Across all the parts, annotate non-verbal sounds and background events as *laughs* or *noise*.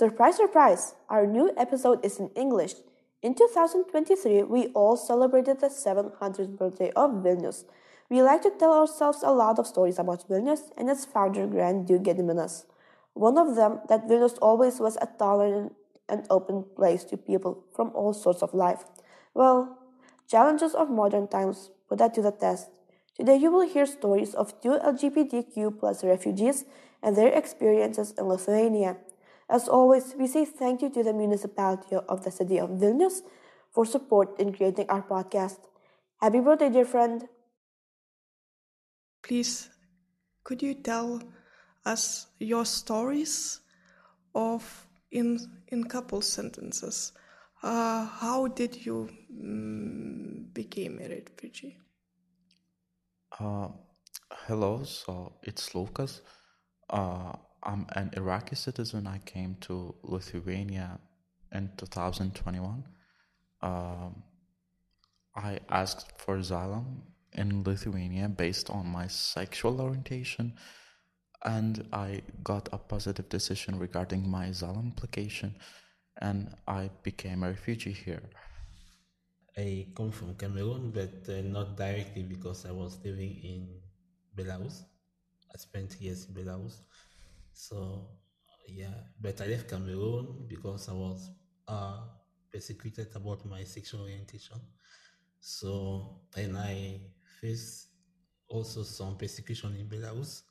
Surprise, surprise! Our new episode is in English. In 2023, we all celebrated the 700th birthday of Vilnius. We like to tell ourselves a lot of stories about Vilnius and its founder, Grand Duke Gediminas. One of them, that Vilnius always was a tolerant and open place to people from all sorts of life. Well, challenges of modern times put that to the test. Today you will hear stories of two LGBTQ plus refugees and their experiences in Lithuania. As always, we say thank you to the municipality of the city of Vilnius for support in creating our podcast. Happy birthday, dear friend! Please, could you tell us your stories of in in couple sentences? Uh, how did you um, became a refugee? Uh, hello, so it's Lucas. Uh, I'm an Iraqi citizen. I came to Lithuania in 2021. Um, I asked for asylum in Lithuania based on my sexual orientation, and I got a positive decision regarding my asylum application, and I became a refugee here. I come from Cameroon, but uh, not directly because I was living in Belarus. I spent years in Belarus. So yeah, but I left Cameroon because I was uh, persecuted about my sexual orientation. So and I faced also some persecution in Belarus,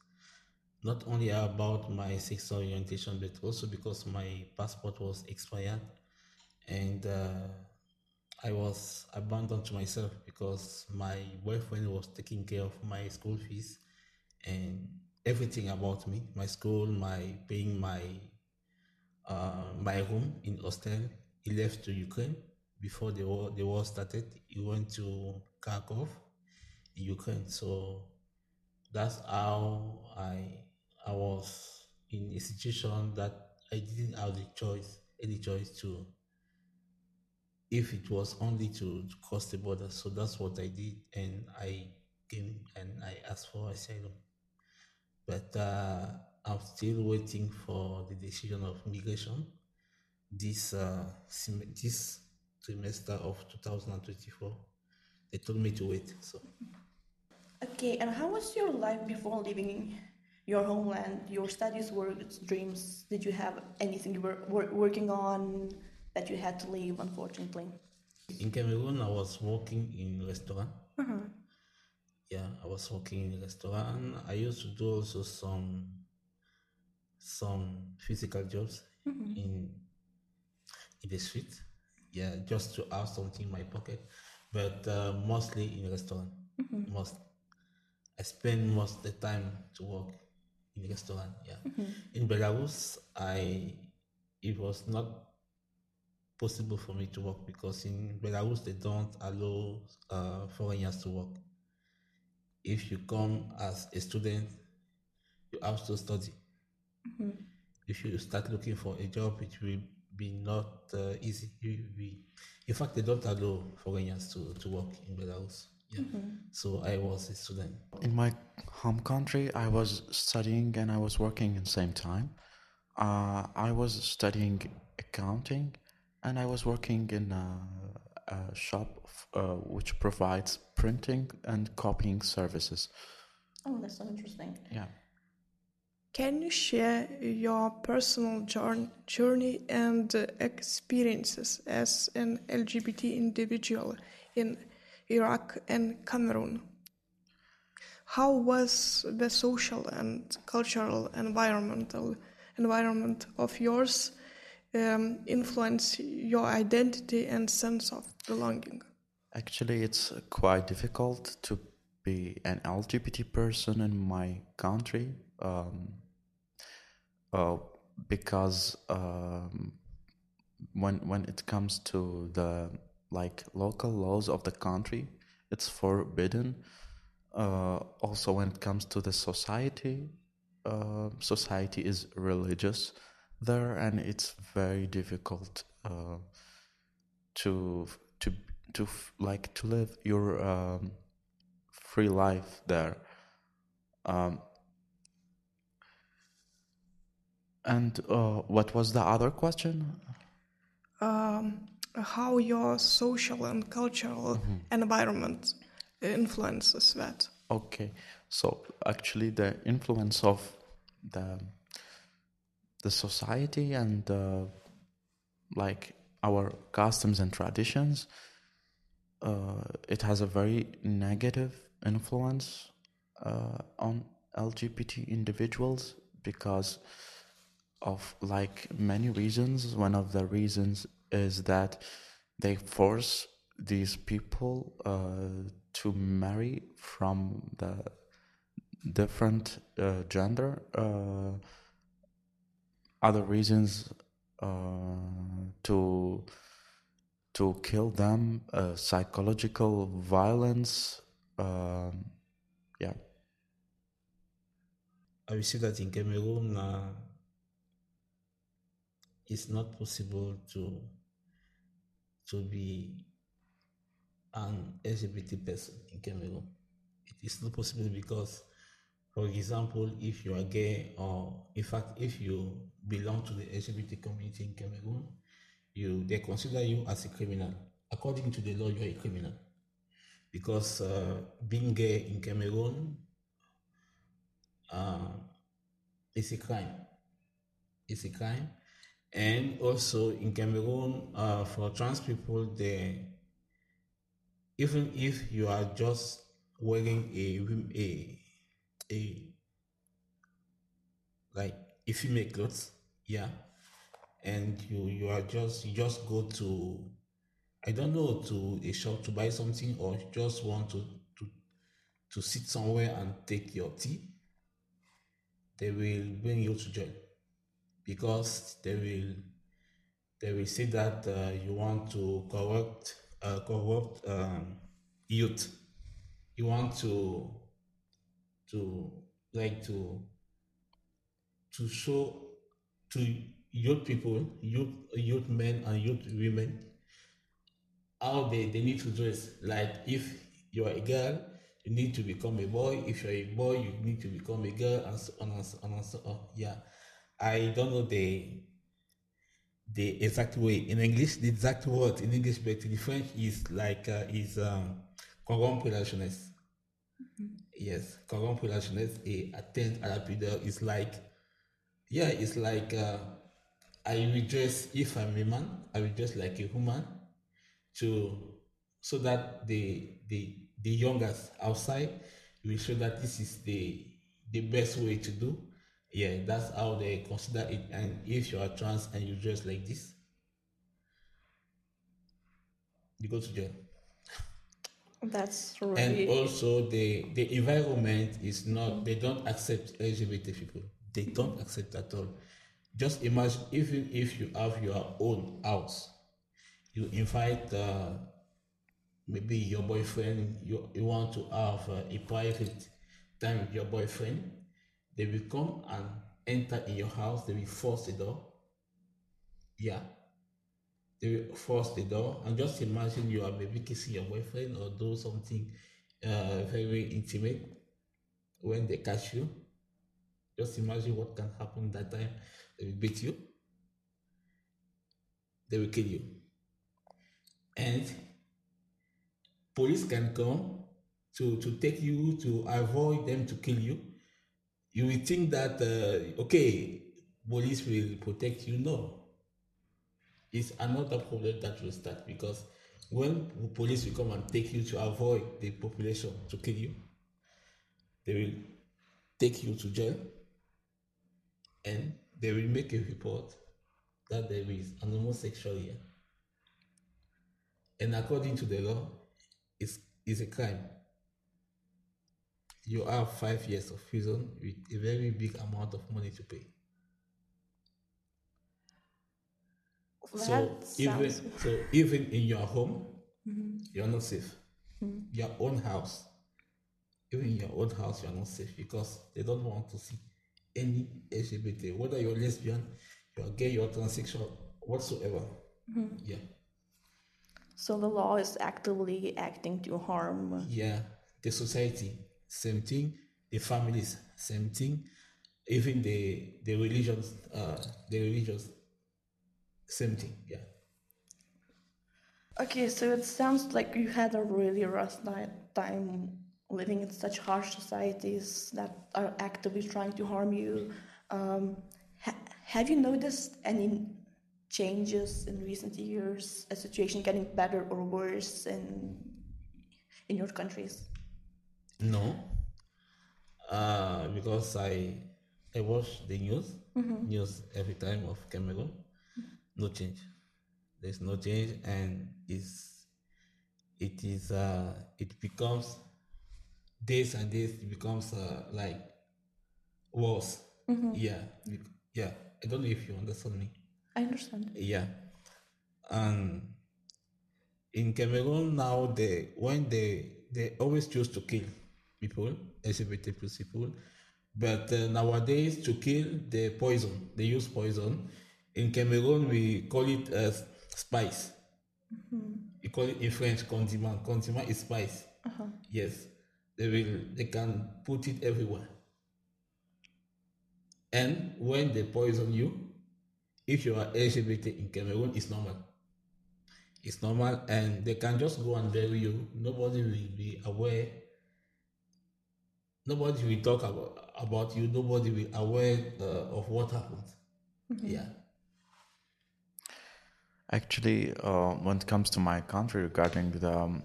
not only about my sexual orientation, but also because my passport was expired, and uh, I was abandoned to myself because my boyfriend was taking care of my school fees and everything about me, my school, my paying my uh, my room in hostel. He left to Ukraine before the war the war started. He went to Kharkov, Ukraine. So that's how I I was in a situation that I didn't have the choice, any choice to. If it was only to, to cross the border, so that's what I did, and I came and I asked for asylum but uh, I'm still waiting for the decision of migration this uh, this trimester of 2024. They told me to wait. So. Okay, and how was your life before leaving your homeland? Your studies, works, dreams? Did you have anything you were working on that you had to leave, unfortunately? In Cameroon, I was working in a restaurant. Uh-huh yeah, I was working in a restaurant. I used to do also some some physical jobs mm-hmm. in in the street. Yeah, just to have something in my pocket, but uh, mostly in a restaurant. Mm-hmm. Most I spend most of the time to work in a restaurant. Yeah, mm-hmm. in Belarus, I it was not possible for me to work because in Belarus they don't allow uh, foreigners to work if you come as a student, you have to study. Mm-hmm. If you start looking for a job, it will be not uh, easy. You be, in fact, they don't allow foreigners to, to work in Belarus. Yeah. Mm-hmm. So I was a student. In my home country, I was studying and I was working at the same time. Uh, I was studying accounting and I was working in a, a shop uh, which provides printing and copying services. Oh, that's so interesting. Yeah. Can you share your personal journey and experiences as an LGBT individual in Iraq and Cameroon? How was the social and cultural environmental environment of yours um, influence your identity and sense of belonging? Actually, it's quite difficult to be an LGBT person in my country um, uh, because um, when when it comes to the like local laws of the country, it's forbidden. Uh, also, when it comes to the society, uh, society is religious there, and it's very difficult uh, to to to like to live your um, free life there. Um, And uh, what was the other question? Um, how your social and cultural environment influences that. Okay, so actually, the influence of the the society and uh, like our customs and traditions, uh, it has a very negative influence uh, on LGBT individuals because of like many reasons. One of the reasons is that they force these people uh, to marry from the different uh, gender. Other reasons uh, to to kill them, uh, psychological violence. Um yeah. I say that in Cameroon, uh, it's not possible to to be an LGBT person in Cameroon. It is not possible because, for example, if you are gay or, in fact, if you belong to the LGBT community in Cameroon, you they consider you as a criminal. According to the law, you are a criminal because uh, being gay in Cameroon uh, is a crime. It's a crime, and also in Cameroon, uh, for trans people, they even if you are just wearing a a a like a female clothes, yeah, and you you are just you just go to I don't know to a shop to buy something or just want to to to sit somewhere and take your tea, they will bring you to jail because they will they will say that uh, you want to corrupt uh, corrupt um, youth. You want to to like to to show to youth people, youth youth men and youth women how they, they need to dress. Like if you are a girl, you need to become a boy. If you're a boy, you need to become a girl, and so on and so on. And so on. Yeah, I don't know the the exact way in English. The exact word in English, but in French is like uh, is um, jeunesse. Yes, corrompre la jeunesse et atteindre à is like yeah, it's like uh, I will dress if I'm a man, I will dress like a woman to so that the the the youngest outside will show that this is the the best way to do. Yeah, that's how they consider it. And if you are trans and you dress like this, you go to jail. That's true. And also the the environment is not they don't accept LGBT people. They don't accept at all. Just imagine even if you have your own house, you invite uh, maybe your boyfriend, you, you want to have uh, a private time with your boyfriend, they will come and enter in your house, they will force the door. Yeah. They force the door and just imagine you are maybe kissing your boyfriend or do something uh, very intimate when they catch you. Just imagine what can happen that time. They will beat you. They will kill you. And police can come to, to take you to avoid them to kill you. You will think that uh, okay, police will protect you. No, it's another problem that will start because when police will come and take you to avoid the population to kill you, they will take you to jail and they will make a report that there is an homosexual here. And according to the law, it's, it's a crime. You have five years of prison with a very big amount of money to pay. So even sounds- so even in your home, mm-hmm. you're not safe. Mm-hmm. Your own house, even in your own house, you're not safe because they don't want to see any LGBT, whether you're lesbian, you're gay, you're transsexual, whatsoever. Mm-hmm. Yeah, so the law is actively acting to harm. yeah. The society, same thing. The families, same thing. even the the religions, uh, the religions, same thing. Yeah. Okay, so it sounds like you had a really rough time living in such harsh societies that are actively trying to harm you. Um, ha- have you noticed any changes in recent years? A situation getting better or worse in in your countries? No, uh, because I I watch the news mm-hmm. news every time of Cameroon. No change. There's no change, and it's it is uh, it becomes days and days it becomes uh, like worse. Mm-hmm. Yeah, yeah. I don't know if you understand me. I understand. Yeah, and in Cameroon now they when they they always choose to kill people, LGBT plus people, but uh, nowadays to kill the poison they use poison. In Cameroon we call it as spice. Mm-hmm. You call it in French condiment. Condiment is spice. Uh-huh. Yes, they will. They can put it everywhere. And when they poison you, if you are LGBT in Cameroon, it's normal. It's normal, and they can just go and bury you. Nobody will be aware. Nobody will talk about about you. Nobody will aware uh, of what happened. Mm-hmm. Yeah. Actually, uh, when it comes to my country regarding the um,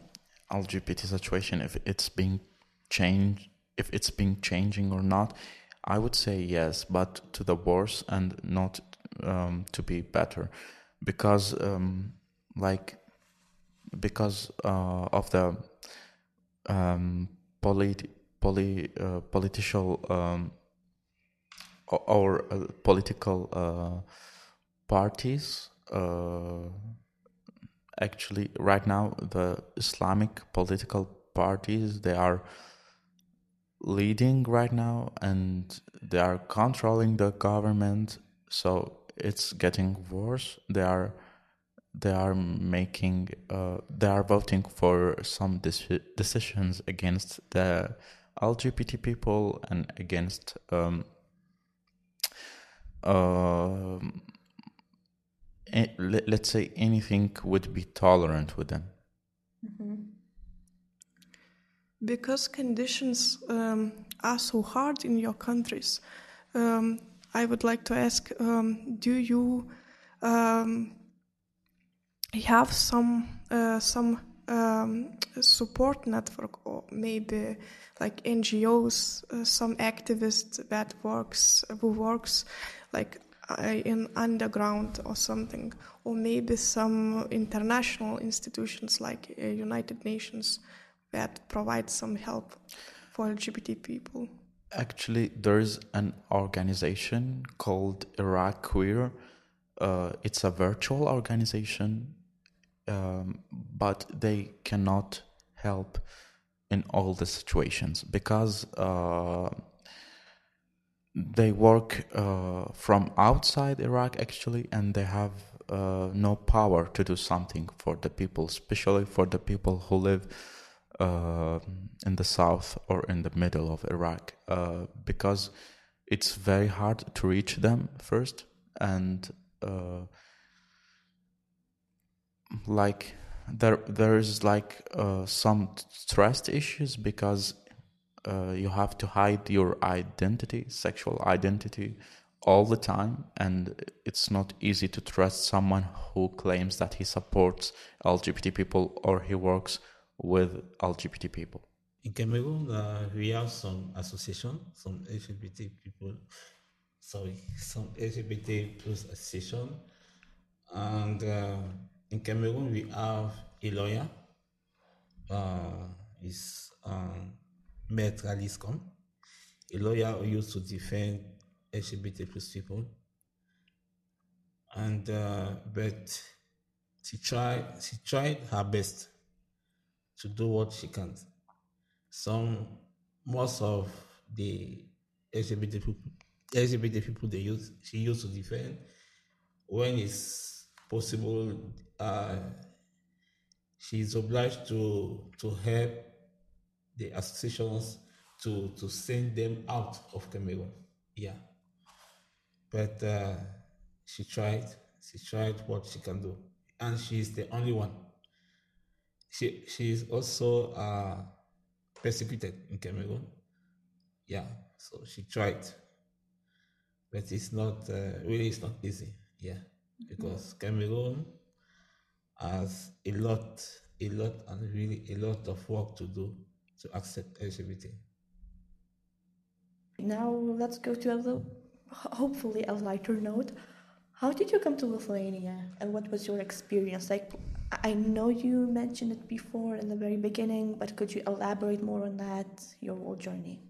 LGBT situation, if it's being changed, if it's been changing or not, I would say yes, but to the worse and not um, to be better, because um, like because uh, of the um, polit- poly, uh, political um, or uh, political uh, parties uh, actually right now the Islamic political parties they are leading right now and they are controlling the government. So it's getting worse. They are they are making uh, they are voting for some decisions against the lgbt people and against um, uh, let's say anything would be tolerant with them mm-hmm. because conditions um, are so hard in your countries um, i would like to ask um, do you um, have some uh, some um, support network or maybe like NGOs, uh, some activists that works who works like in underground or something, or maybe some international institutions like uh, United Nations that provide some help for LGBT people. Actually, there is an organization called IraQueer. Uh, it's a virtual organization, um, but they cannot help in all the situations because uh, they work uh, from outside Iraq actually, and they have uh, no power to do something for the people, especially for the people who live uh, in the south or in the middle of Iraq, uh, because it's very hard to reach them first, and uh, like there there is like uh, some trust issues because uh, you have to hide your identity, sexual identity, all the time, and it's not easy to trust someone who claims that he supports LGBT people or he works with LGBT people. In Cameroon, uh, we have some association, some LGBT people, sorry, some LGBT plus association, and uh, in Cameroon we have a lawyer. Uh, is um, Maître Alice a lawyer who used to defend LGBT plus people. And uh, but she tried she tried her best to do what she can. Some most of the LGBT people LGBT people they use she used to defend when it's possible uh, she's obliged to to help the associations to to send them out of Cameroon. Yeah. but uh, she tried. She tried what she can do, and she's the only one. She she is also uh, persecuted in Cameroon. Yeah, so she tried, but it's not uh, really. It's not easy. Yeah, because Cameroon has a lot, a lot, and really a lot of work to do to accept LGBT. Now let's go to a little, hopefully a lighter note. How did you come to Lithuania, and what was your experience? Like, I know you mentioned it before in the very beginning, but could you elaborate more on that, your whole journey?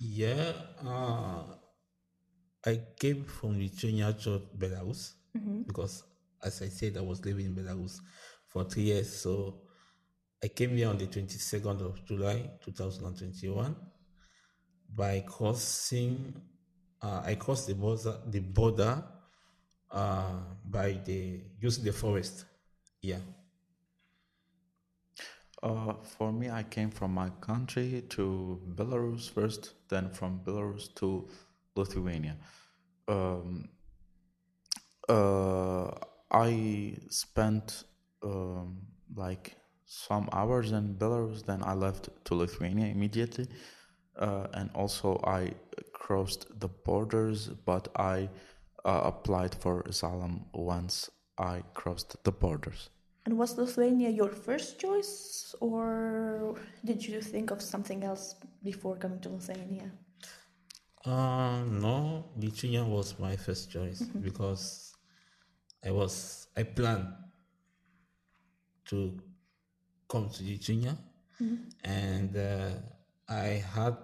Yeah, uh, I came from Lithuania to Belarus because, as I said, I was living in Belarus for three years. So I came here on the 22nd of July 2021 by crossing. Uh, I crossed the border, the border uh, by the using the forest. Yeah. Uh, for me, I came from my country to Belarus first, then from Belarus to Lithuania. Um, uh, I spent um, like some hours in Belarus, then I left to Lithuania immediately. Uh, and also, I crossed the borders, but I uh, applied for asylum once I crossed the borders. And was Lithuania your first choice, or did you think of something else before coming to Lithuania? Uh, no, Lithuania was my first choice because I was I planned to come to Lithuania, and uh, I had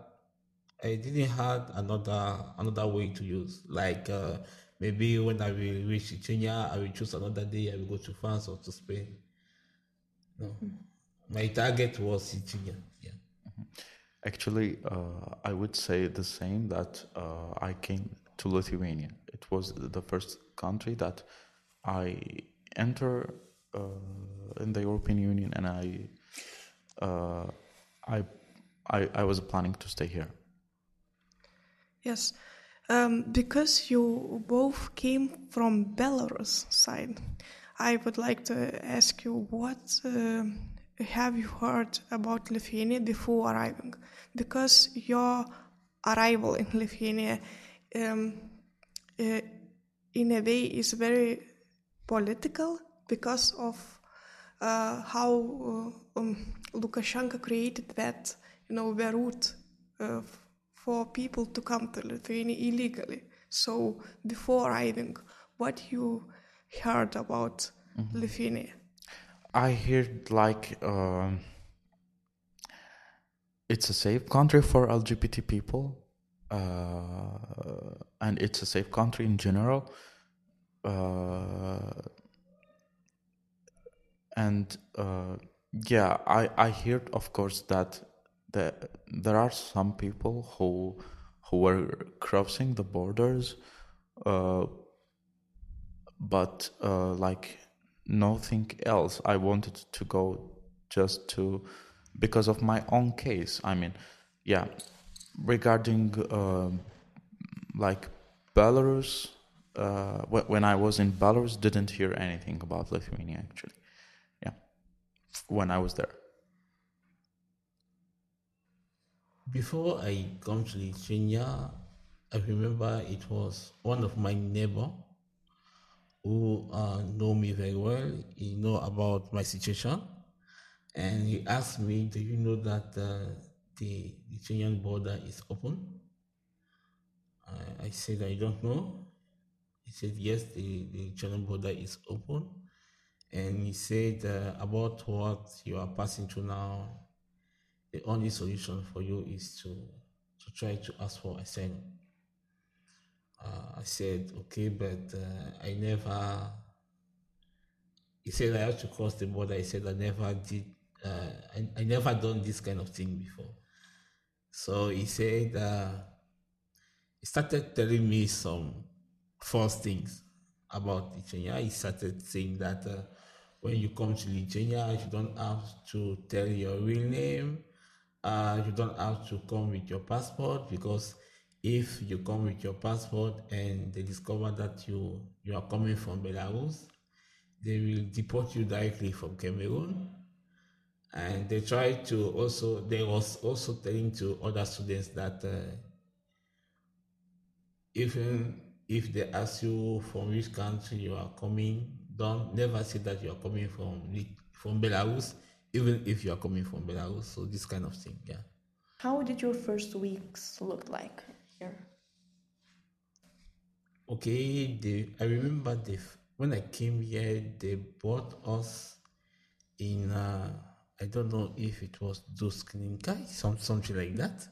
I didn't had another another way to use like uh, maybe when I will reach Lithuania I will choose another day I will go to France or to Spain. No, my target was Lithuania. Yeah. Actually, uh, I would say the same that uh, I came to Lithuania. It was the first country that I enter in the European Union, and I, uh, I, I, I was planning to stay here. Yes, um, because you both came from Belarus side, I would like to ask you what uh, have you heard about Lithuania before arriving? Because your arrival in Lithuania, um, uh, in a way, is very political because of uh, how uh, um, Lukashenko created that, you know, the route uh, for people to come to Lithuania illegally. So before arriving, what you heard about Lithuania? I heard like um, it's a safe country for LGBT people, uh, and it's a safe country in general. Uh, and uh, yeah, I I heard of course that the, there are some people who who were crossing the borders, uh, but uh, like nothing else. I wanted to go just to because of my own case. I mean, yeah, regarding um like Belarus. Uh, when I was in Belarus, didn't hear anything about Lithuania actually. When I was there. Before I come to Lithuania, I remember it was one of my neighbor who uh, know me very well. He know about my situation, and he asked me, "Do you know that uh, the Lithuanian border is open?" I, said, "I don't know." He said, "Yes, the, the border is open," and he said uh, about what you are passing through now the only solution for you is to to try to ask for asylum. Uh, I said, okay, but uh, I never. He said I have to cross the border. I said I never did. Uh, I, I never done this kind of thing before. So he said uh, he started telling me some false things about Lithuania. He started saying that uh, when you come to Lithuania, you don't have to tell your real name. Uh, you don't have to come with your passport because if you come with your passport and they discover that you you are coming from Belarus, they will deport you directly from Cameroon. And they try to also they was also telling to other students that uh, even if they ask you from which country you are coming, don't never say that you are coming from from Belarus, even if you are coming from Belarus. So this kind of thing, yeah. How did your first weeks look like here? Okay, the I remember the when I came here, they brought us in. Uh, I don't know if it was Duskninkai, some something like that.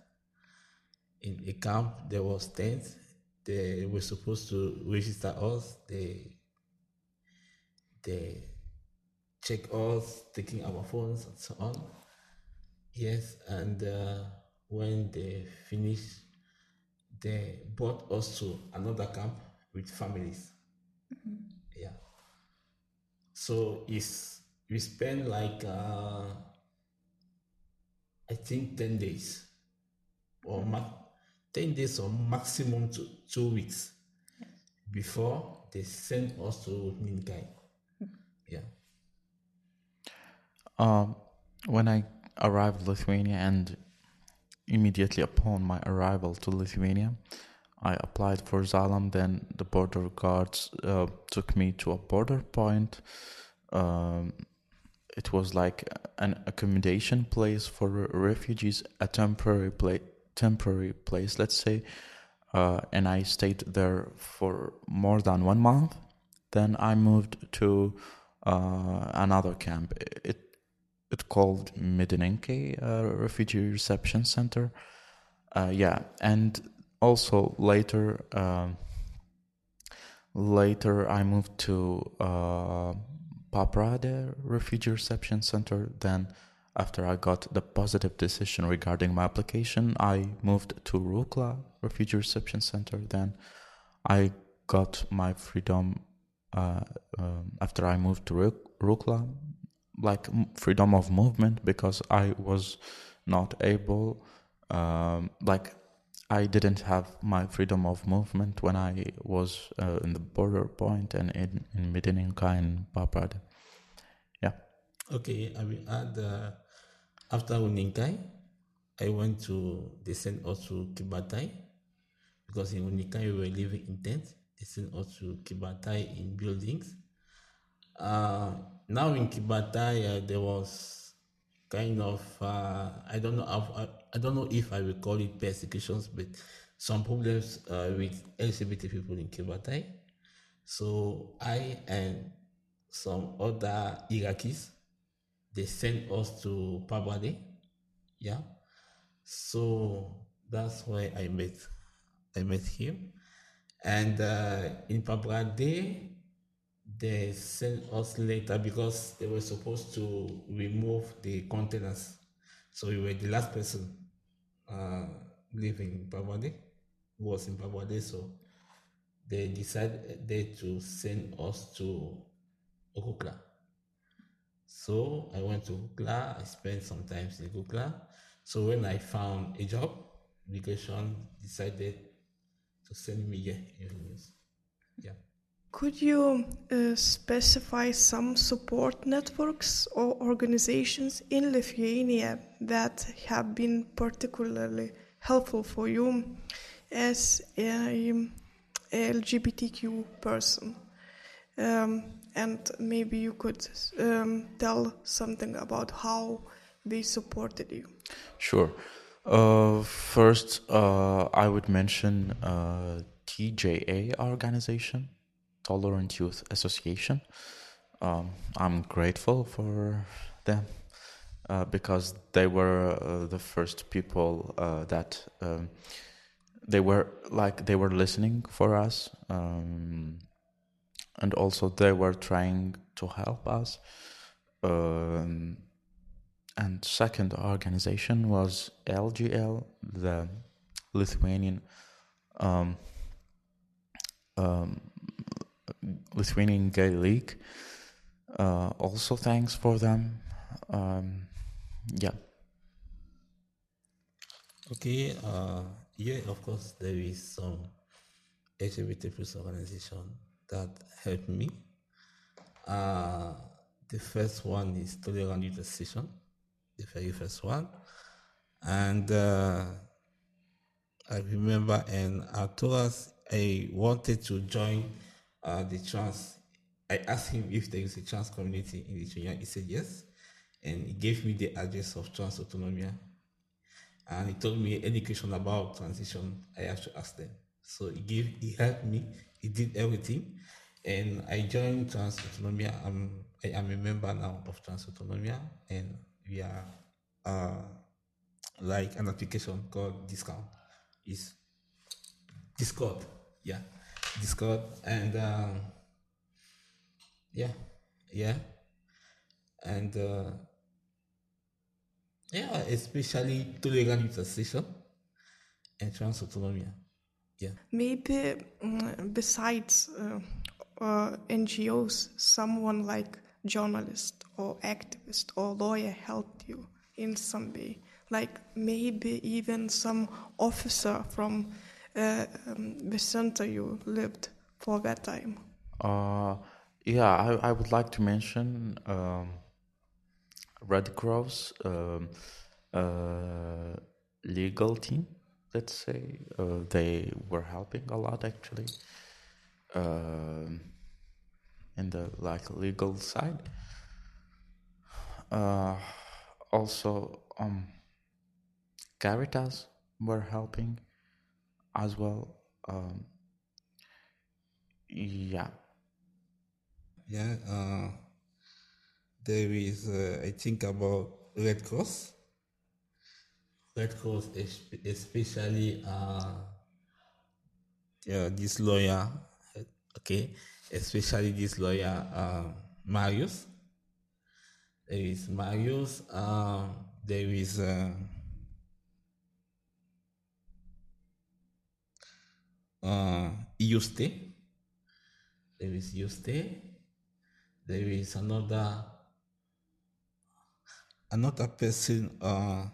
In a camp, there was tents. They were supposed to register us. They they check us, taking our phones and so on. Yes, and uh, when they finished, they brought us to another camp with families. Mm-hmm. Yeah. So it's we spent like uh, I think ten days, or ma- ten days or maximum two, two weeks yes. before they sent us to Ninkai. Yeah. Um, when I arrived in Lithuania and immediately upon my arrival to Lithuania, I applied for asylum. Then the border guards uh, took me to a border point. Um, it was like an accommodation place for refugees, a temporary place, temporary place, let's say. Uh, and I stayed there for more than one month. Then I moved to uh, another camp. It it called Medininkai uh, Refugee Reception Center. Uh, yeah, and also later, uh, later I moved to uh, Pabradė Refugee Reception Center. Then, after I got the positive decision regarding my application, I moved to Rukla Refugee Reception Center. Then, I got my freedom uh, um, after I moved to Rukla like freedom of movement because I was not able, um, like I didn't have my freedom of movement when I was uh, in the border point and in in Medininkai and Pabradė. Yeah. Okay, I will add. Uh, after Uninkai, I went to descend also Kibatai because in Uninkai we were living in tents. Us to Kibatai in buildings. Uh, now in Kibatai, there was kind of uh, I don't know I, I don't know if I will call it persecutions, but some problems uh, with LGBT people in Kibatai. So I and some other Iraqis they sent us to Pabradė. Yeah. So that's why I met I met him. And uh, in Pabradė, they sent us later because they were supposed to remove the containers. So we were the last person uh, living in Pabradė, who was in Pabradė. So they decided they to send us to Rukla. So I went to Rukla. I spent some time in Rukla. So when I found a job, immigration decided to send me here. Yeah. Could you uh, specify some support networks or organizations in Lithuania that have been particularly helpful for you as a, a LGBTQ person? Um, and maybe you could um, tell something about how they supported you. Sure. Uh, first, uh, I would mention uh, TJA organization Tolerant Youth Association. Um, I'm grateful for them uh, because they were uh, the first people that um, they were like they were listening for us, um, and also they were trying to help us. Um, and second organization was LGL, the Lithuanian um, um, Lithuanian Gay League. Uh, also, thanks for them. Um, yeah. Okay, uh, yeah, of course, there is some LGBT plus organization that helped me. Uh, the first one is Tolerant Association, the very first one. And uh, I remember, and I told us I wanted to join uh, the trans. I asked him if there is a trans community in Lithuania. He said yes, and he gave me the address of Trans Autonomija. And he told me any question about transition, I have to ask them. So he gave, he helped me. He did everything, and I joined Trans Autonomija. I'm, I am a member now of Trans Autonomija, and we are uh, like an application called Discord. Is Discord, yeah, Discord, and um, yeah, yeah, and uh, yeah, especially Tolerant Youth Association and Trans Autonomija. Yeah. Maybe mm, besides uh, uh, NGOs, someone like journalist or activist or lawyer helped you in some way. Like maybe even some officer from uh, um, the center you lived for that time. Uh, yeah, I, I would like to mention um, Red Cross um, uh, legal team. Let's say uh, they were helping a lot actually um in the like legal side. Uh, also, um, Caritas were helping as well. Um, yeah, Yeah, uh, there is, uh, I think, about Red Cross. Red Cross, especially uh, yeah, this lawyer, okay, especially this lawyer, uh, Marius. There is Marius, uh, there is uh, uh, Yuste. There is Yuste. There is another another person. Uh,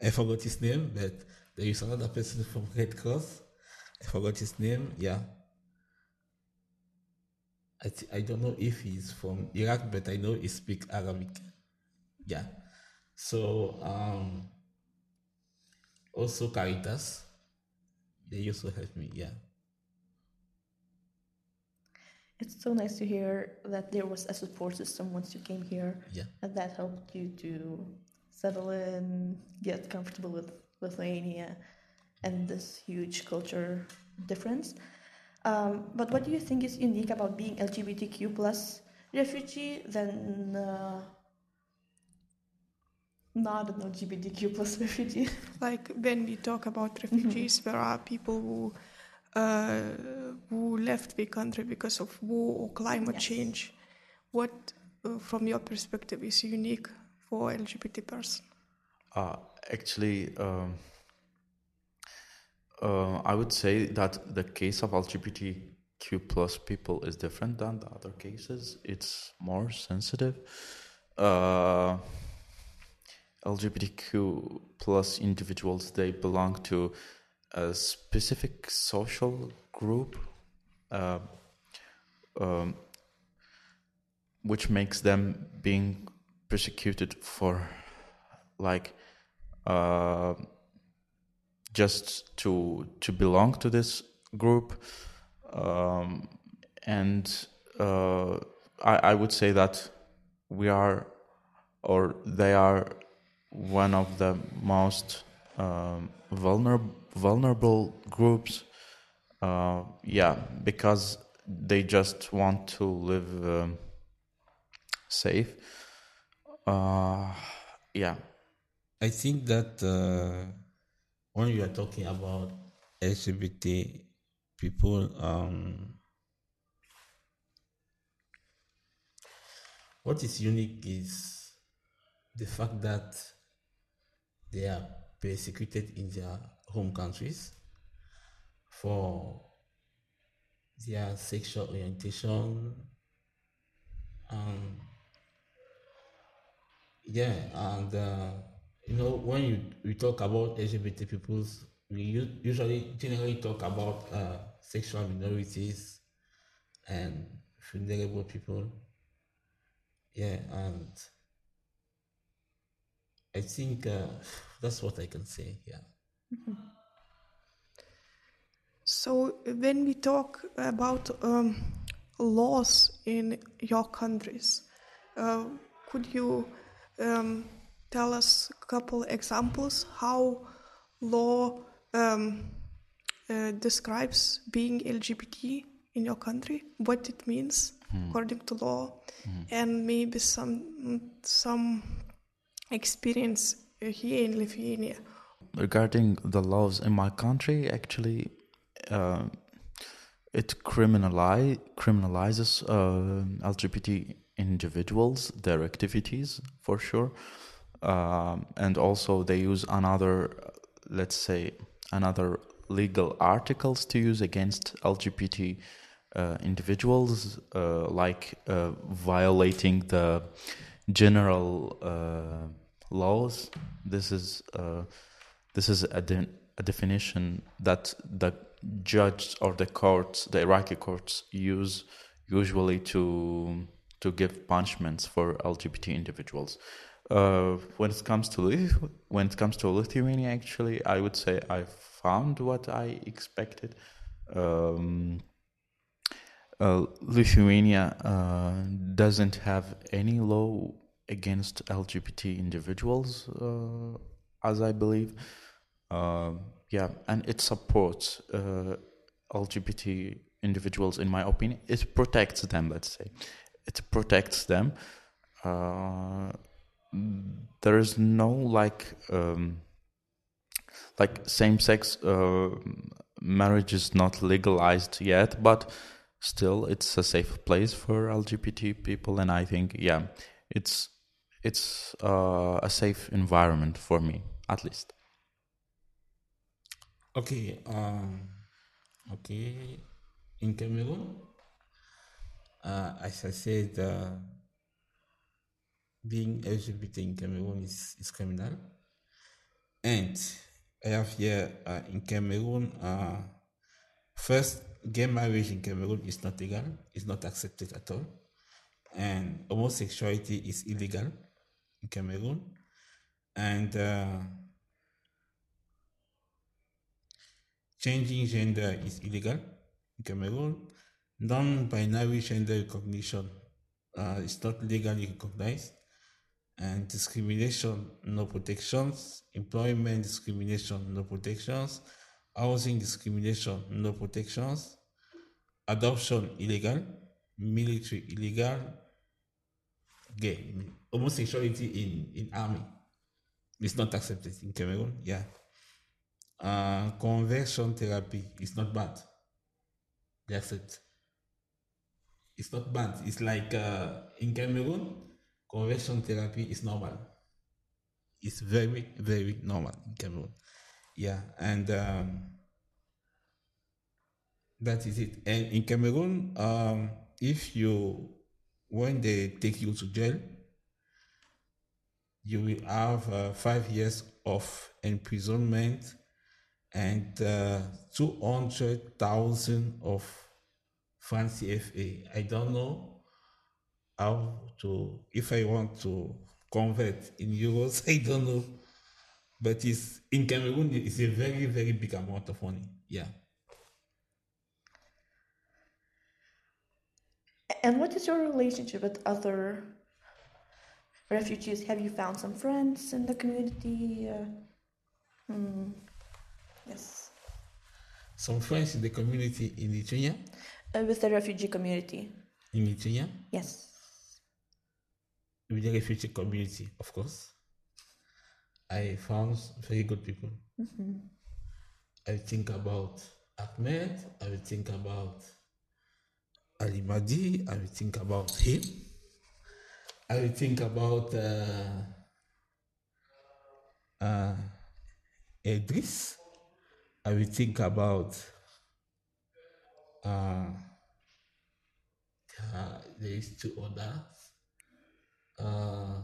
I forgot his name, but there is another person from Red Cross. I forgot his name. Yeah. I, th- I don't know if he's from Iraq, but I know he speaks Arabic. Yeah. So um, also Caritas, they also help me. Yeah. It's so nice to hear that there was a support system once you came here, Yeah. and that helped you to settle in, get comfortable with Lithuania, and this huge culture difference. Um, but what do you think is unique about being LGBTQ plus refugee than uh, not an LGBTQ plus *laughs* refugee? Like when we talk about refugees, there are people who uh, who left the country because of war or climate Yes. change. What, uh, from your perspective, is unique for LGBT person? Uh, actually, um, uh, I would say that the case of LGBTQ plus people is different than the other cases. It's more sensitive. Uh, LGBTQ plus individuals they belong to a specific social group, uh, um, which makes them being persecuted for like uh, just to to belong to this group. Um, and uh, I, I would say that we are or they are one of the most um, vulnerable vulnerable groups. Uh, yeah because they just want to live um, safe. Uh, yeah. I think that uh, when you are talking about LGBT people, um, what is unique is the fact that they are persecuted in their home countries for their sexual orientation um, yeah and uh, you know, when you we talk about LGBT peoples, we usually generally talk about uh, sexual minorities and vulnerable people. Yeah, and I think uh, *sighs* that's what I can say. Yeah. So when we talk about um, laws in your countries, uh, could you um, tell us a couple examples how law um, uh, describes being LGBT in your country, what it means according to law, and maybe some some experience here in Lithuania. regarding the laws in my country actually uh, it criminali- criminalizes uh, lgbt individuals their activities for sure um, and also they use another let's say another legal articles to use against lgbt uh, individuals uh, like uh, violating the general uh, laws this is uh, this is a, de- a definition that the judge or the courts, the Iraqi courts, use usually to to give punishments for LGBT individuals. Uh, when it comes to Lith- when it comes to Lithuania, actually, I would say I found what I expected. Um, uh, Lithuania uh, doesn't have any law against LGBT individuals, uh, as I believe. Uh, yeah, and it supports uh, LGBT individuals, in my opinion. It protects them, let's say. It protects them. Uh, there is no like um, like same-sex uh, marriage is not legalized yet, but still it's a safe place for LGBT people, and I think yeah, it's it's uh, a safe environment for me at least. Okay. Um, okay. In Cameroon, uh, as I said, uh, being LGBT in Cameroon is, is criminal. And I have here uh, in Cameroon, uh, first, gay marriage in Cameroon is not legal, it's not accepted at all. And homosexuality is illegal in Cameroon. And uh, changing gender is illegal in Cameroon. Non-binary gender recognition uh, is not legally recognized, and discrimination no protections. Employment discrimination no protections. Housing discrimination no protections. Adoption illegal. Military illegal. Gay homosexuality in in army It's not accepted in Cameroon. Yeah uh, conversion therapy is not bad. That's it. It's not bad. It's like uh, in Cameroon, conversion therapy is normal. It's very, very normal in Cameroon. Yeah, and um, that is it. And in Cameroon, um, if you, when they take you to jail, you will have uh, five years of imprisonment and uh, 200,000 of francs CFA. I don't know how to, if I want to convert in euros, *laughs* I don't know. But it's in Cameroon, it's a very, very big amount of money. Yeah. And what is your relationship with other refugees? Have you found some friends in the community? Uh, hmm, yes. Some friends in the community in Lithuania, Uh, with the refugee community? in Lithuania, Yes. With the refugee community, of course. I found very good people. I think about Ahmed, I will think about Ali Madi, I will think about him. I will think about uh, uh, Idris. I will think about uh, uh, there is two others. Uh,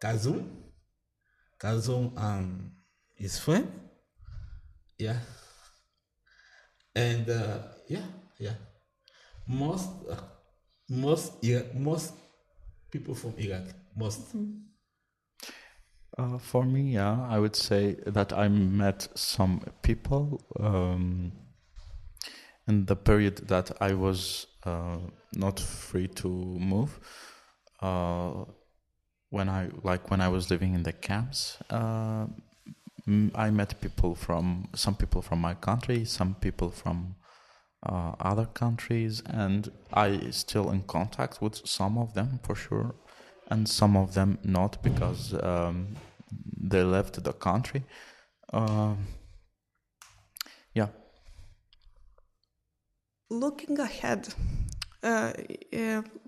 Kazum. Kazum and his friend. Yeah. And uh, yeah, yeah. Most uh, most Iraq, most people from Iraq, most. Uh, for me, yeah, I would say that I met some people um, in the period that I was uh, not free to move. Uh, when I like when I was living in the camps, uh, I met people from some people from my country, some people from uh, other countries, and I still in contact with some of them for sure, and some of them not because um, they left the country. Um yeah, Looking ahead,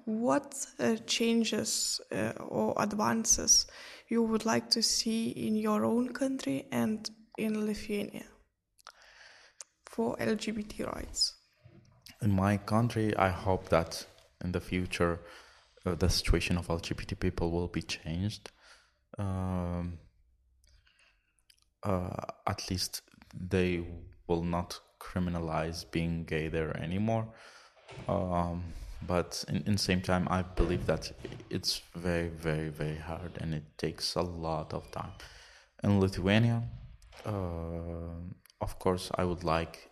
what uh, changes uh, or advances you would like to see in your own country and in Lithuania for LGBT rights? in my country, I hope that in the future uh, the situation of LGBT people will be changed. Um, uh, at least they will not criminalize being gay there anymore. Um, but in, in same time, I believe that it's very, very, very hard and it takes a lot of time. In Lithuania, uh, of course, I would like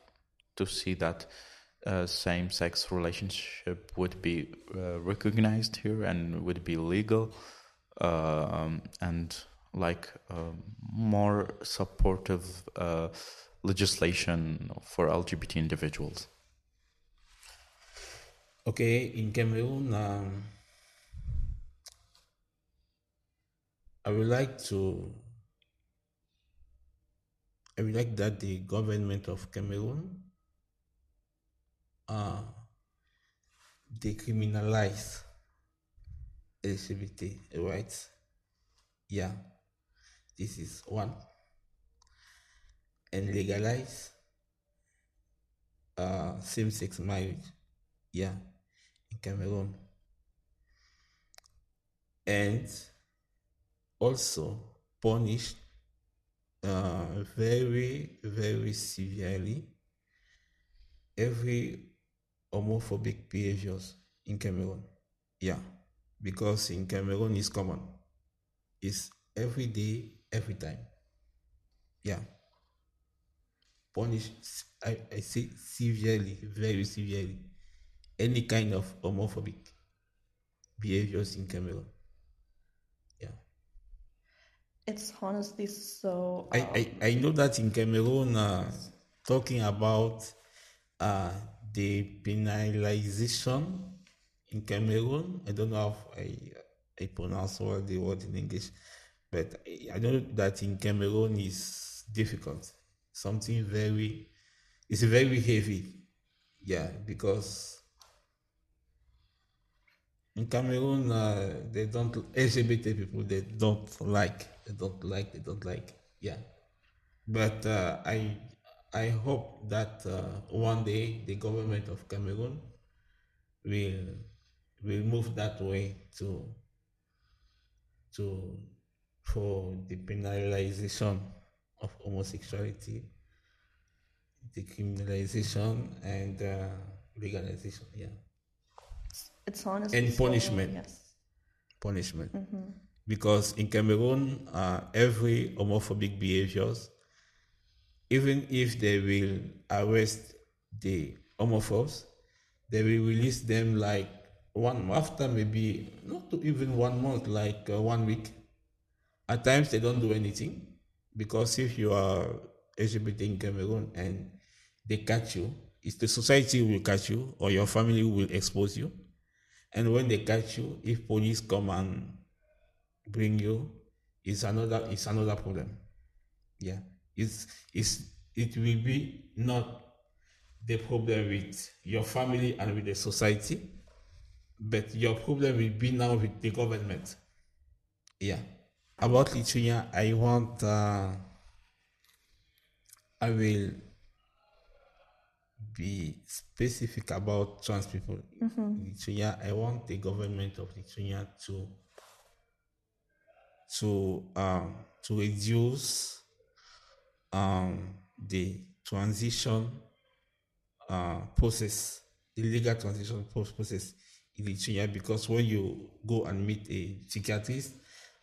to see that uh, same-sex relationship would be uh, recognized here and would be legal, um, and like uh, more supportive uh, legislation for LGBT individuals. Okay, in Cameroon, um, I would like to. I would like that the government of Cameroon uh, decriminalize LGBT rights. Yeah, this is one. And legalize uh, same-sex marriage. Yeah, Cameroon. And also punish uh, very, very severely every homophobic behaviors in Cameroon. Yeah, because in Cameroon it's common. It's every day, every time. Yeah. Punish, I, I say severely, very severely, any kind of homophobic behaviors in Cameroon. Yeah. It's honestly so. I, um, I, I know that in Cameroon, uh, talking about uh, the penalization in Cameroon, I don't know if I, I pronounce all the word in English, but I- I know that in Cameroon is difficult. Something very, it's very heavy. Yeah, because in Cameroon, uh, they don't LGBT people. They don't like. They don't like. They don't like. Yeah, but uh, I I hope that uh, one day the government of Cameroon will will move that way to to for the penalization of homosexuality, decriminalization and uh, legalization. Yeah. It's honestly and punishment. yes. punishment. Because in Cameroon, uh, every homophobic behaviors, even if they will arrest the homophobes, they will release them like one after maybe not even one month, like uh, one week. At times they don't do anything because if you are LGBT in Cameroon and they catch you, it's the society will catch you or your family will expose you. And when they catch you, if police come and bring you, it's another it's another problem. Yeah. It's it's it will be not the problem with your family and with the society, but your problem will be now with the government. Yeah. About Lithuania, I want uh, I will be specific about trans people in Lithuania. I want the government of Lithuania to to um, to reduce um, the transition uh, process, the legal transition process in Lithuania because when you go and meet a psychiatrist,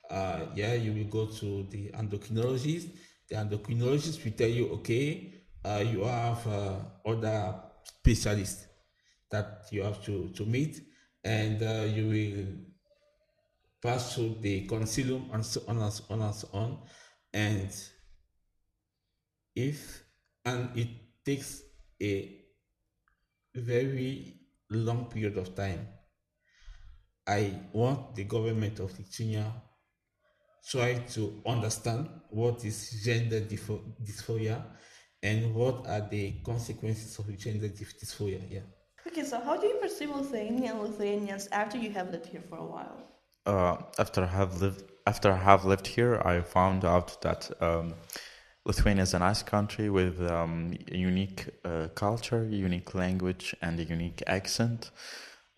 uh, yeah, you will go to the endocrinologist. The endocrinologist will tell you, okay, uh, you have uh, other specialists that you have to, to meet, and uh, you will pass through the consilium and so on and so on and so on. And if and it takes a very long period of time. I want the government of Lithuania try to understand what is gender dysphoria and what are the consequences of gender dysphoria. Yeah. Okay, so how do you perceive Lithuania and Lithuanians after you have lived here for a while? Uh, after I have lived after I have lived here, I found out that um, Lithuania is a nice country with um, a unique uh, culture, unique language, and a unique accent.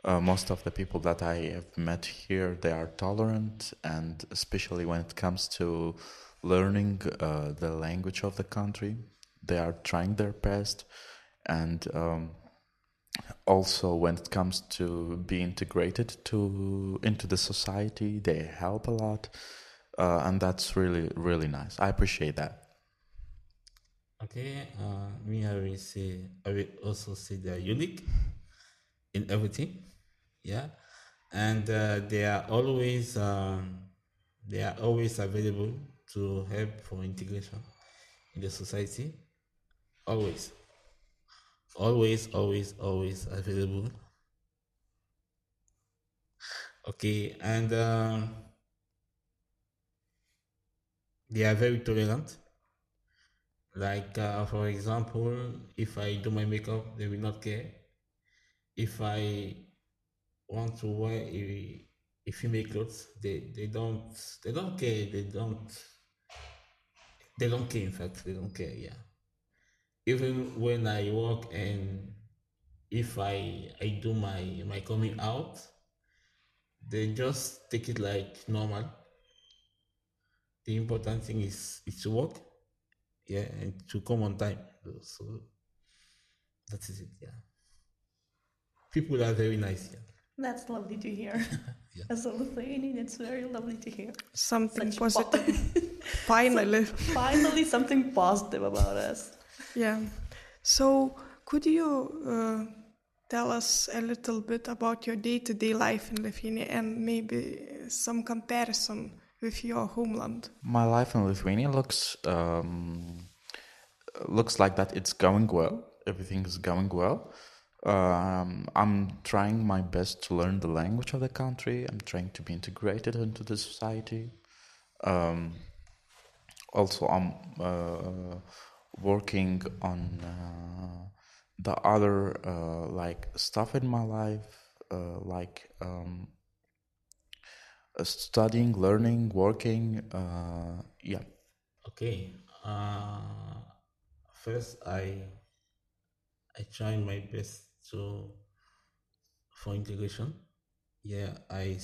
Uh, most of the people that I have met here, they are tolerant, and especially when it comes to learning uh, the language of the country, they are trying their best. And um, also, when it comes to be integrated to into the society, they help a lot, uh, and that's really really nice. I appreciate that. Okay, uh, me, I will say, I will also say they are unique in everything. Yeah, and uh, they are always um, they are always available to help for integration in the society. Always, always, always, always available. Okay, and uh, they are very tolerant like, uh, for example, if I do my makeup, they will not care. If I want to wear a, a female clothes, they, they don't they don't care. They don't they don't care. In fact, they don't care. Yeah. Even when I walk and if I I do my my coming out, they just take it like normal. The important thing is is to walk yeah, and to come on time. So that is it. Yeah, people are very nice. Yeah. That's lovely to hear. *laughs* yeah. As a Lithuanian, it's very lovely to hear. Something Such positive. *laughs* Finally. Finally, something positive about us. Yeah. So, could you uh, tell us a little bit about your day to day life in Lithuania and maybe some comparison with your homeland? My life in Lithuania looks um, looks like that. It's going well. Everything is going well. Um, I'm trying my best to learn the language of the country. I'm trying to be integrated into the society. Um, also, I'm uh, working on uh, the other uh, like stuff in my life, uh, like um, uh, studying, learning, working. Uh, yeah. Okay. Uh, first, I I try my best to for integration. Yeah, I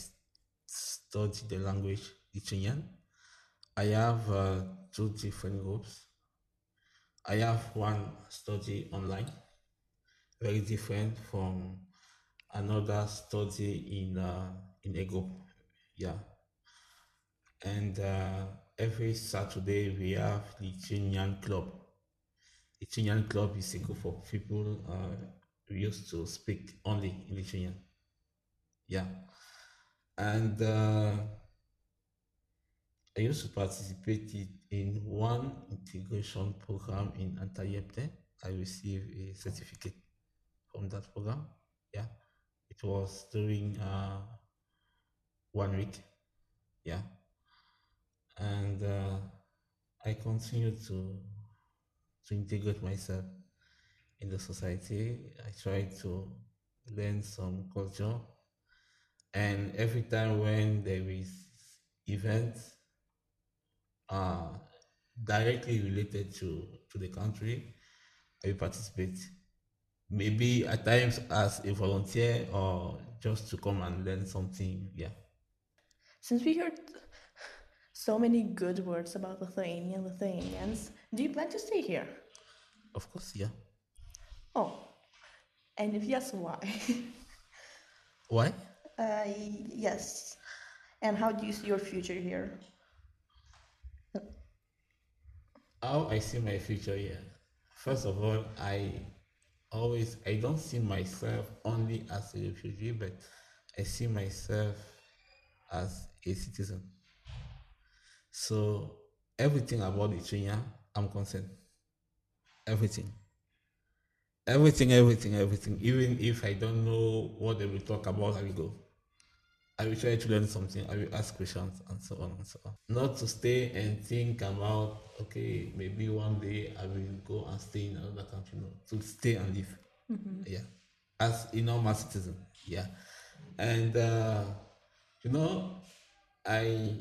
study the language Lithuanian. I have two different groups. I have one study online, very different from another study in uh, in a group yeah. And uh, every Saturday we have the Lithuanian Club. The Lithuanian Club is a group of people uh, who used to speak only in. Yeah. And uh, I used to participate in one integration program in Antaliepte. I received a certificate from that program. Yeah. It was during uh, one week. Yeah. And uh, I continue to to integrate myself in the society. I try to learn some culture. And every time when there is events uh, directly related to, to the country, I participate. Maybe at times as a volunteer or just to come and learn something. Yeah since we heard so many good words about Lithuania and Lithuanians. Do you plan to stay here? Of course, yeah. Oh, and if yes, why? Why? *laughs* uh, yes. And how do you see your future here? How I see my future here. First of all, I always I don't see myself only as a refugee, but I see myself as a citizen. So everything about Lithuania, I'm concerned. Everything. Everything, everything, everything. Even if I don't know what they will talk about, I will go. I will try to learn something. I will ask questions and so on and so on. Not to stay and think about, okay, maybe one day I will go and stay in another country. No, to stay and live. Yeah. As a normal citizen. Yeah. And, uh, you know, I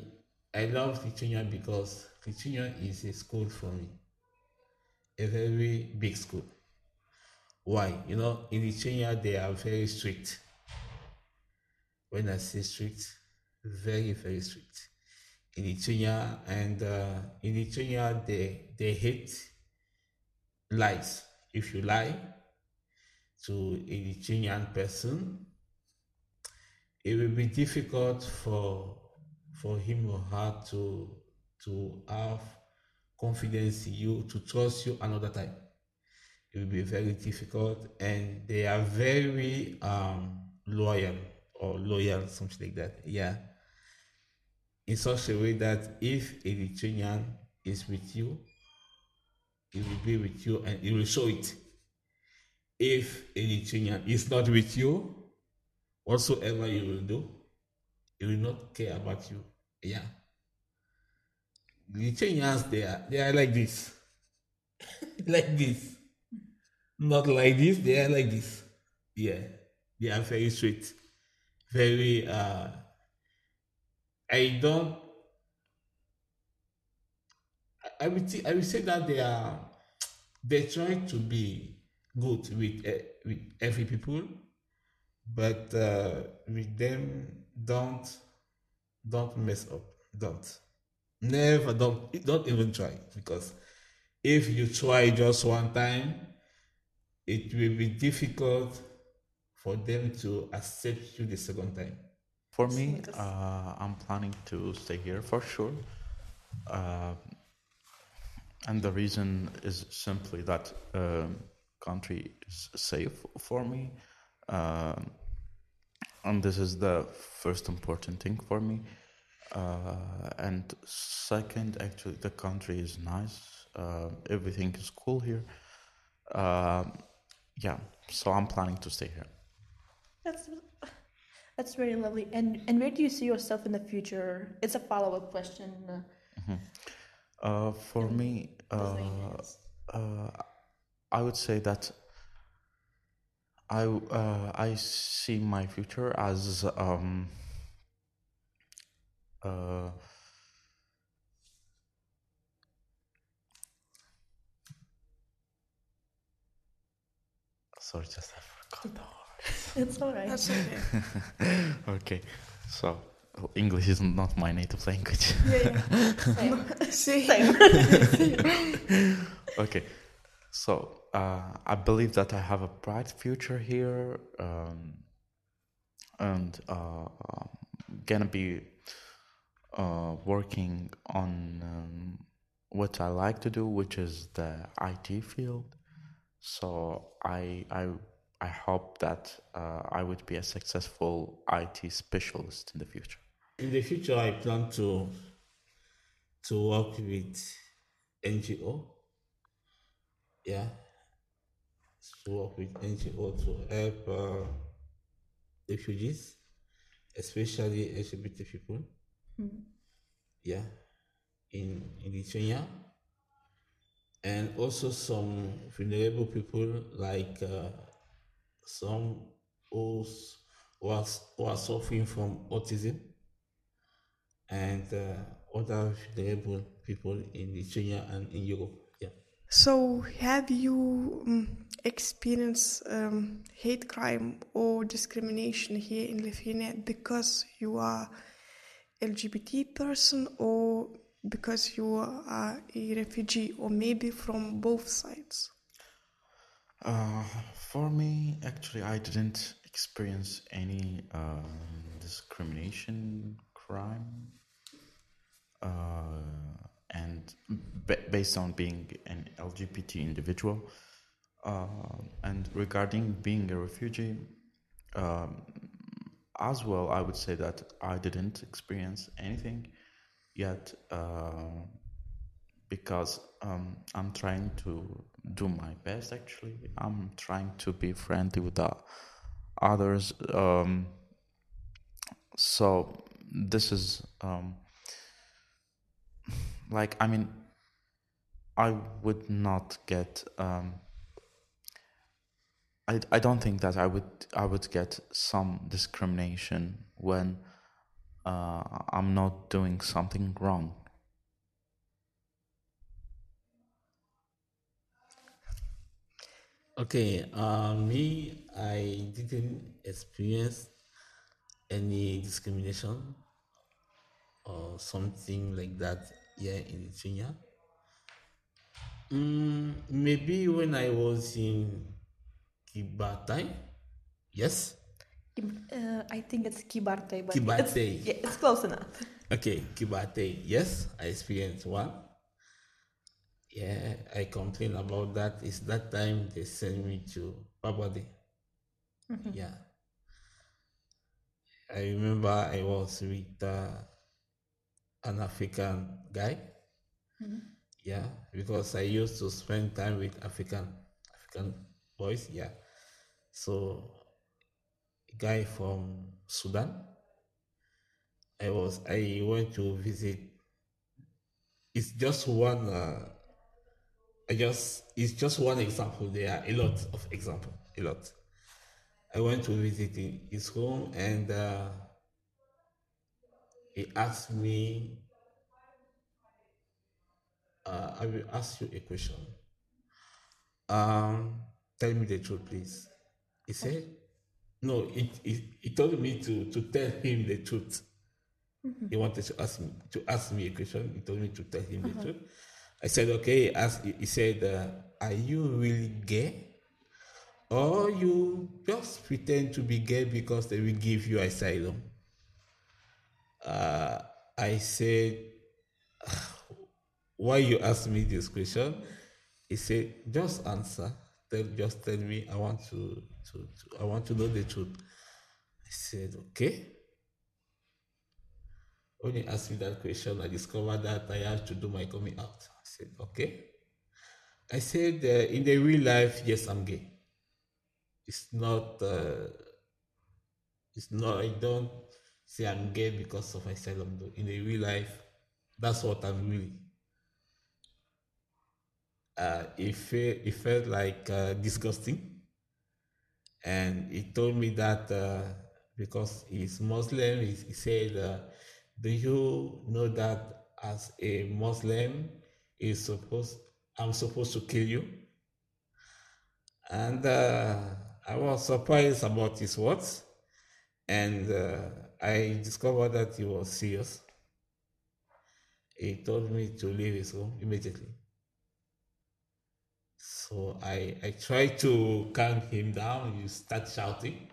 I love Lithuania because Lithuania is a school for me. A very big school. Why? You know, in Lithuania they are very strict. When I say strict, very, very strict. In Lithuania and uh, in Lithuania they they hate lies. If you lie to a Lithuanian person, it will be difficult for for him or her to to have confidence in you, to trust you another time. It will be very difficult, and they are very um, loyal or loyal, something like that. Yeah. In such a way that if a Lithuanian is with you, it will be with you and it will show it. If a Lithuanian is not with you, whatsoever you will do, he will not care about you. Yeah. Lithuanians, they are they are like this. *laughs* like this. Not like this, they are like this. Yeah. They are very sweet. Very uh I don't I- would say, I would say that they are they try to be good with uh, with every people, but uh, with them don't don't mess up. Don't never don't don't even try because if you try just one time, it will be difficult for them to accept you the second time. For me, uh, I'm planning to stay here for sure. Uh, and the reason is simply that um, country is safe for me. Um and this is the first important thing for me. Uh, and second, actually, the country is nice. Uh, everything is cool here. Um yeah, so I'm planning to stay here. That's that's very lovely. And and where do you see yourself in the future? It's a follow up question. Uh, for me, uh, uh, I would say that I uh, I see my future as um, uh, sorry, just I forgot the word. *laughs* It's all right. That's okay. *laughs* Okay, so English is not my native language. Yeah, yeah. *laughs* See, okay, so uh, I believe that I have a bright future here, um, and uh, um, gonna be uh, working on um, what I like to do, which is the IT field. So I I I hope that uh, I would be a successful IT specialist in the future. In the future, I plan to to work with NGO. Yeah, to work with NGO to help uh, refugees, especially LGBT people. Yeah, in in Lithuania, and also some vulnerable people like uh, some who are who are suffering from autism and uh, other vulnerable people in Lithuania and in Europe. Yeah. so have you um, experienced um, hate crime or discrimination here in Lithuania because you are LGBT person or because you are a refugee or maybe from both sides? Uh, for me, actually, I didn't experience any uh, discrimination crime. Uh, and b- based on being an LGBT individual, uh, and regarding being a refugee, um, as well, I would say that I didn't experience anything yet uh, because um, I'm trying to do my best. Actually, I'm trying to be friendly with the others. Um, so this is um, *sighs* like I mean, I would not get. Um, I, I don't think that I would I would get some discrimination when uh, I'm not doing something wrong. Okay, uh, me, I didn't experience any discrimination or something like that here in Lithuania. Mm, maybe when I was in Kybartai, yes. Uh, I think it's Kibarte, but. It's, yeah, it's close enough. Okay, Kybartai, yes, I experienced one. Yeah, I complain about that. It's that time they sent me to Babade. Yeah. I remember I was with uh, an African guy. Yeah, because I used to spend time with African African boys. Yeah, so a guy from Sudan. I was I went to visit. It's just one. Uh, I just it's just one example. There are a lot of example. A lot. I went to visit his home and uh, he asked me. Uh, I will ask you a question. Um, tell me the truth, please. He said, "No." He, he, he told me to to tell him the truth. He wanted to ask me to ask me a question. He told me to tell him the truth. I said, "Okay." He. He said, uh, "Are you really gay?" or you just pretend to be gay because they will give you asylum. Uh, I said, *sighs* why you ask me this question? He said, just answer. Tell, just tell me. I want to, to, to I want to know the truth. I said, okay. When he asked me that question, I discovered that I had to do my coming out. Said, okay. I said, uh, in the real life, yes, I'm gay. It's not uh, it's not i don't say i'm gay because of though in the real life that's what i'm really. Uh, it, felt, it felt like uh, disgusting. And he told me that uh, because he's muslim he, he said uh, do you know that as a muslim is supposed i'm supposed to kill you and uh, I was surprised about his words, and uh, I discovered that he was serious. He told me to leave his home immediately. So I, I tried to calm him down. You start shouting.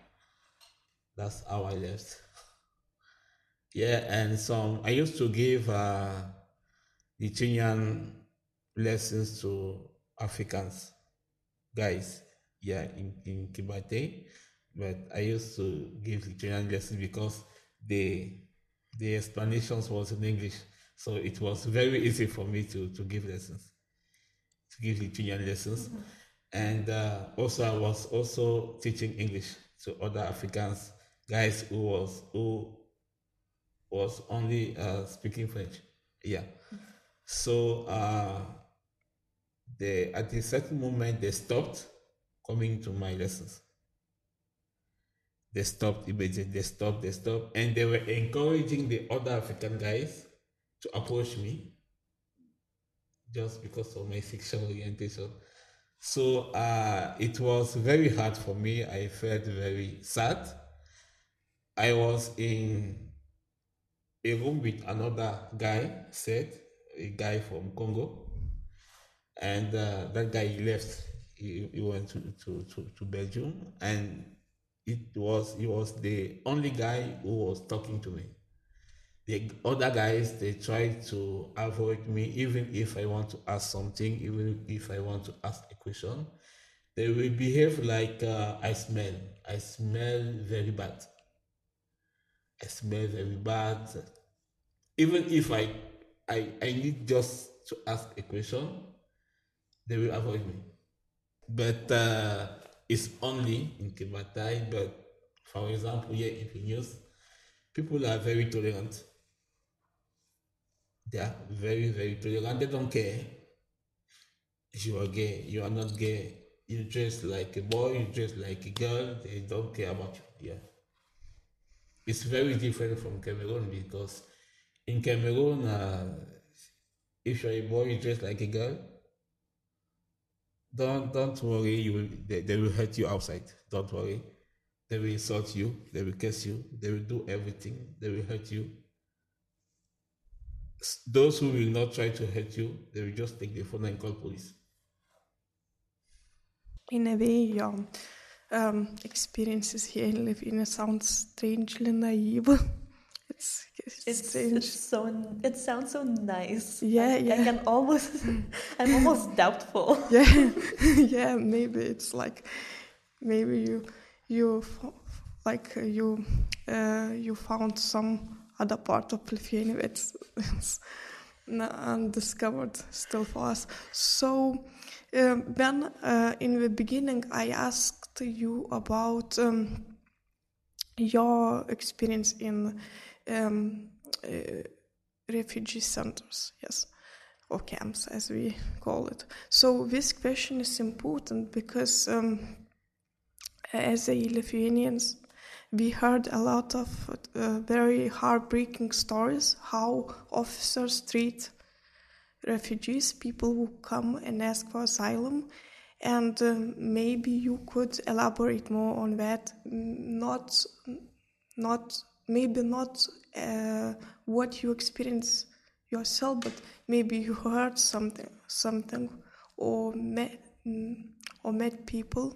That's how I left. Yeah, and so I used to give uh, Lithuanian lessons to Africans, guys yeah, in, in Kibate, but I used to give Lithuanian lessons because the the explanations was in English, so it was very easy for me to, to give lessons, to give Lithuanian lessons, and uh, also I was also teaching English to other Africans guys who was who was only uh, speaking French, yeah. So uh, they at a certain moment they stopped coming to my lessons. They stopped immediately, they stopped, they stopped, and they were encouraging the other African guys to approach me just because of my sexual orientation. So uh, it was very hard for me. I felt very sad. I was in a room with another guy, said a guy from Congo, and uh, that guy he left. He, he went to, to, to, to Belgium, and it was he was the only guy who was talking to me. The other guys they try to avoid me, even if I want to ask something, even if I want to ask a question. They will behave like uh, I smell. I smell very bad. I smell very bad. Even if I I, I need just to ask a question, they will avoid me. But uh, it's only in Kibatai, but for example, here in Vilnius, people are very tolerant. They are very, very tolerant. They don't care if you are gay, you are not gay. You dress like a boy, you dress like a girl, they don't care about you. Yeah. It's very different from Cameroon because in Cameroon, uh, if you're a boy, you dress like a girl. Don't don't worry. You will they, they will hurt you outside. Don't worry. They will insult you. They will kiss you. They will do everything. They will hurt you. Those who will not try to hurt you, they will just take the phone and call police. In a way, your um, experiences here in Lithuania sound strangely naive. *laughs* it's, it's, It's, it's so it sounds so nice. Yeah, I, I yeah. can almost *laughs* I'm almost doubtful. *laughs* yeah, *laughs* yeah. Maybe it's like maybe you you like uh, you uh, you found some other part of Lithuania that's, that's undiscovered still for us. So um, then uh, in the beginning I asked you about um, your experience in um, uh, refugee centers. Yes or camps as we call it. So this question is important because um, as a Lithuanians, we heard a lot of uh, very heartbreaking stories how officers treat refugees, people who come and ask for asylum. And um, maybe you could elaborate more on that. Not, not maybe not uh, what you experience yourself, but maybe you heard something, something, or met or met people,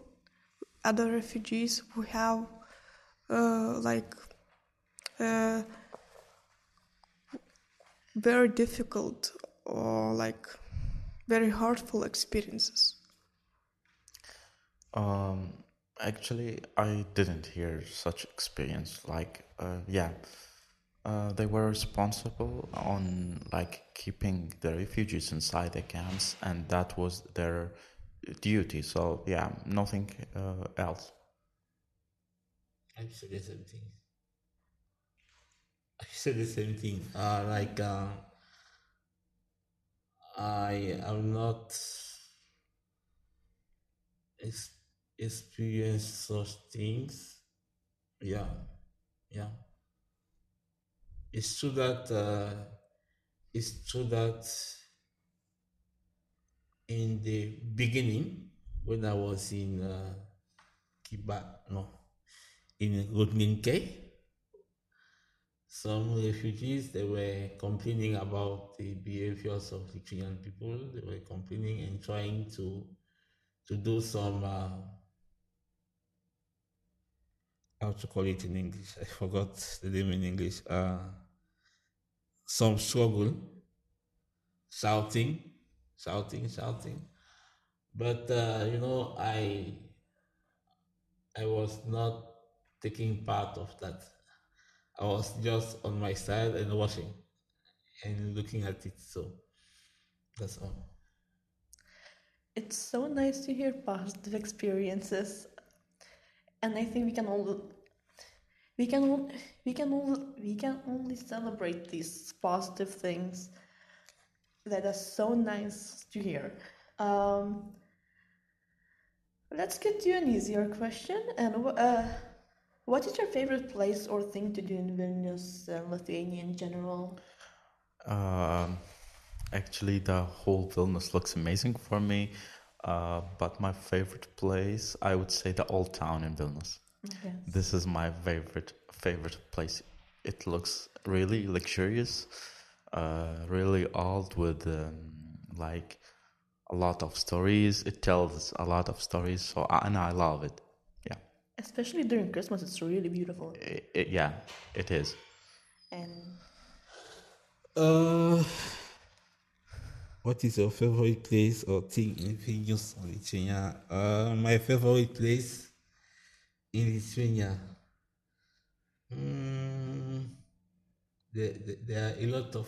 other refugees who have uh, like uh, very difficult or like very hurtful experiences. Um, actually, I didn't hear such experience. Like, yeah, uh, they were responsible on like keeping the refugees inside the camps, and that was their duty. So yeah, nothing uh, else. I said the same thing. I said the same thing. Uh, like uh, I am not ex- experienced such things. Yeah, yeah. It's true that uh, it's true that in the beginning when I was in uh, Kiba, no, in Rudninke, some refugees they were complaining about the behaviors of Lithuanian people. They were complaining and trying to to do some uh, how to call it in English. I forgot the name in English. Uh, some struggle, shouting, shouting, shouting. But uh, you know, I I was not taking part of that. I was just on my side and watching and looking at it. So that's all. It's so nice to hear positive experiences, and I think we can all we can we can all, we can only celebrate these positive things that are so nice to hear. Um, let's get to an easier question. And uh, what is your favorite place or thing to do in Vilnius, uh, Lithuania in general? Um, actually, the whole Vilnius looks amazing for me. Uh, but my favorite place, I would say, the old town in Vilnius. Yes. This is my favorite favorite place it looks really luxurious, uh, really old with um, like a lot of stories. It tells a lot of stories, so and I love it. Yeah, Especially during Christmas, it's really beautiful. I it, yeah, it is. And Uh, what is your favorite place or thing in Vilnius Lithuania? Uh, my favorite place in Lithuania. Mm, there, there, are a lot of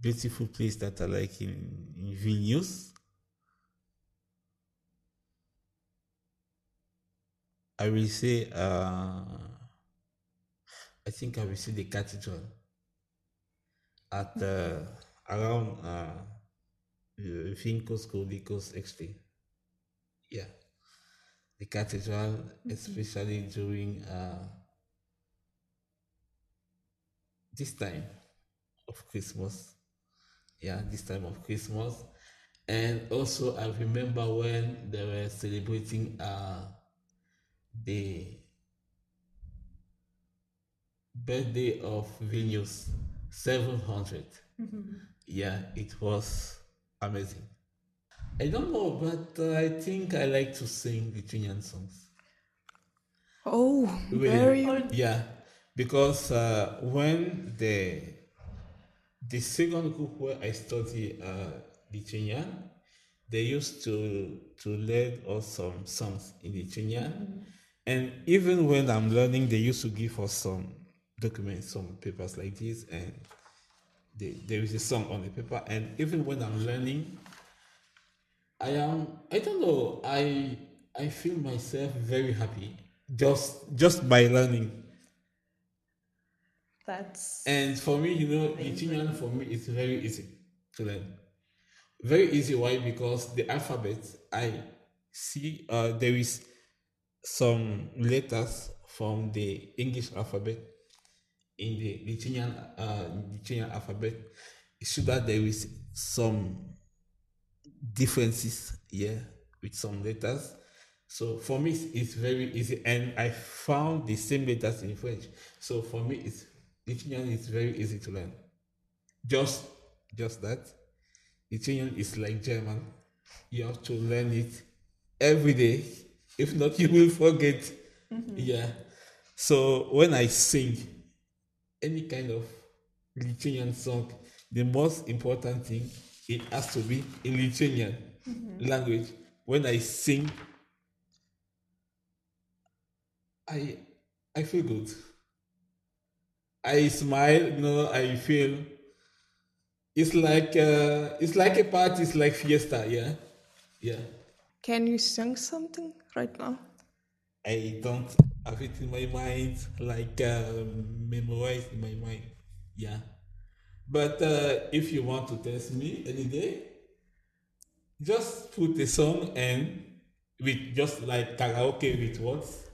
beautiful places that I like in, in Vilnius. I will say, uh, I think I will say the cathedral at uh, around uh, Vinkos Kodikos XT. Yeah. The cathedral, especially during uh, this time of Christmas. Yeah, this time of Christmas. And also, I remember when they were celebrating uh, the birthday of Vilnius 700. Yeah, it was amazing. I don't know, but uh, I think I like to sing Lithuanian songs. Oh, Really? very. Yeah, because uh, when the the second group where I study uh, Lithuanian, they used to to learn us some songs in Lithuanian, and even when I'm learning, they used to give us some documents, some papers like this, and there is a song on the paper. And even when I'm learning, I am I don't know I I feel myself very happy just just by learning. that's And for me, you know, Lithuanian for me is very easy to learn. Very easy. Why? Because the alphabet, I see uh, there is some letters from the English alphabet in the Lithuanian uh, Lithuanian alphabet. It's true that there is some differences here with some letters. So for me, it's, very easy, and I found the same letters in French. So for me, it's Lithuanian is very easy to learn. Just, just that. Lithuanian is like German. You have to learn it every day. If not, you will forget. Yeah. So when I sing any kind of Lithuanian song, the most important thing it has to be in Lithuanian language. When I sing, I I feel good. I smile, you know, I feel it's like uh, it's like a party, it's like fiesta, yeah. Yeah. Can you sing something right now? I don't have it in my mind, like uh, memorized in my mind. Yeah. But uh, if you want to test me any day, just put a song and with just like karaoke with words,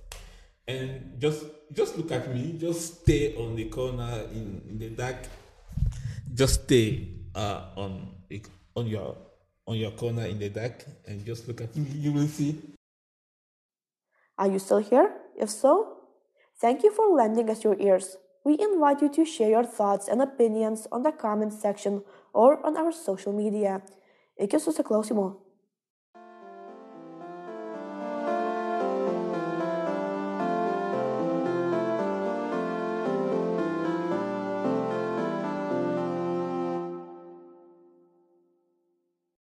and just just look at me. Just stay on the corner in, in the dark. Just stay uh, on on your on your corner in the dark and just look at me. You will see. Are you still here? If so, thank you for lending us your ears. We invite you to share your thoughts and opinions on the comment section or on our social media. Iki susiklausimo.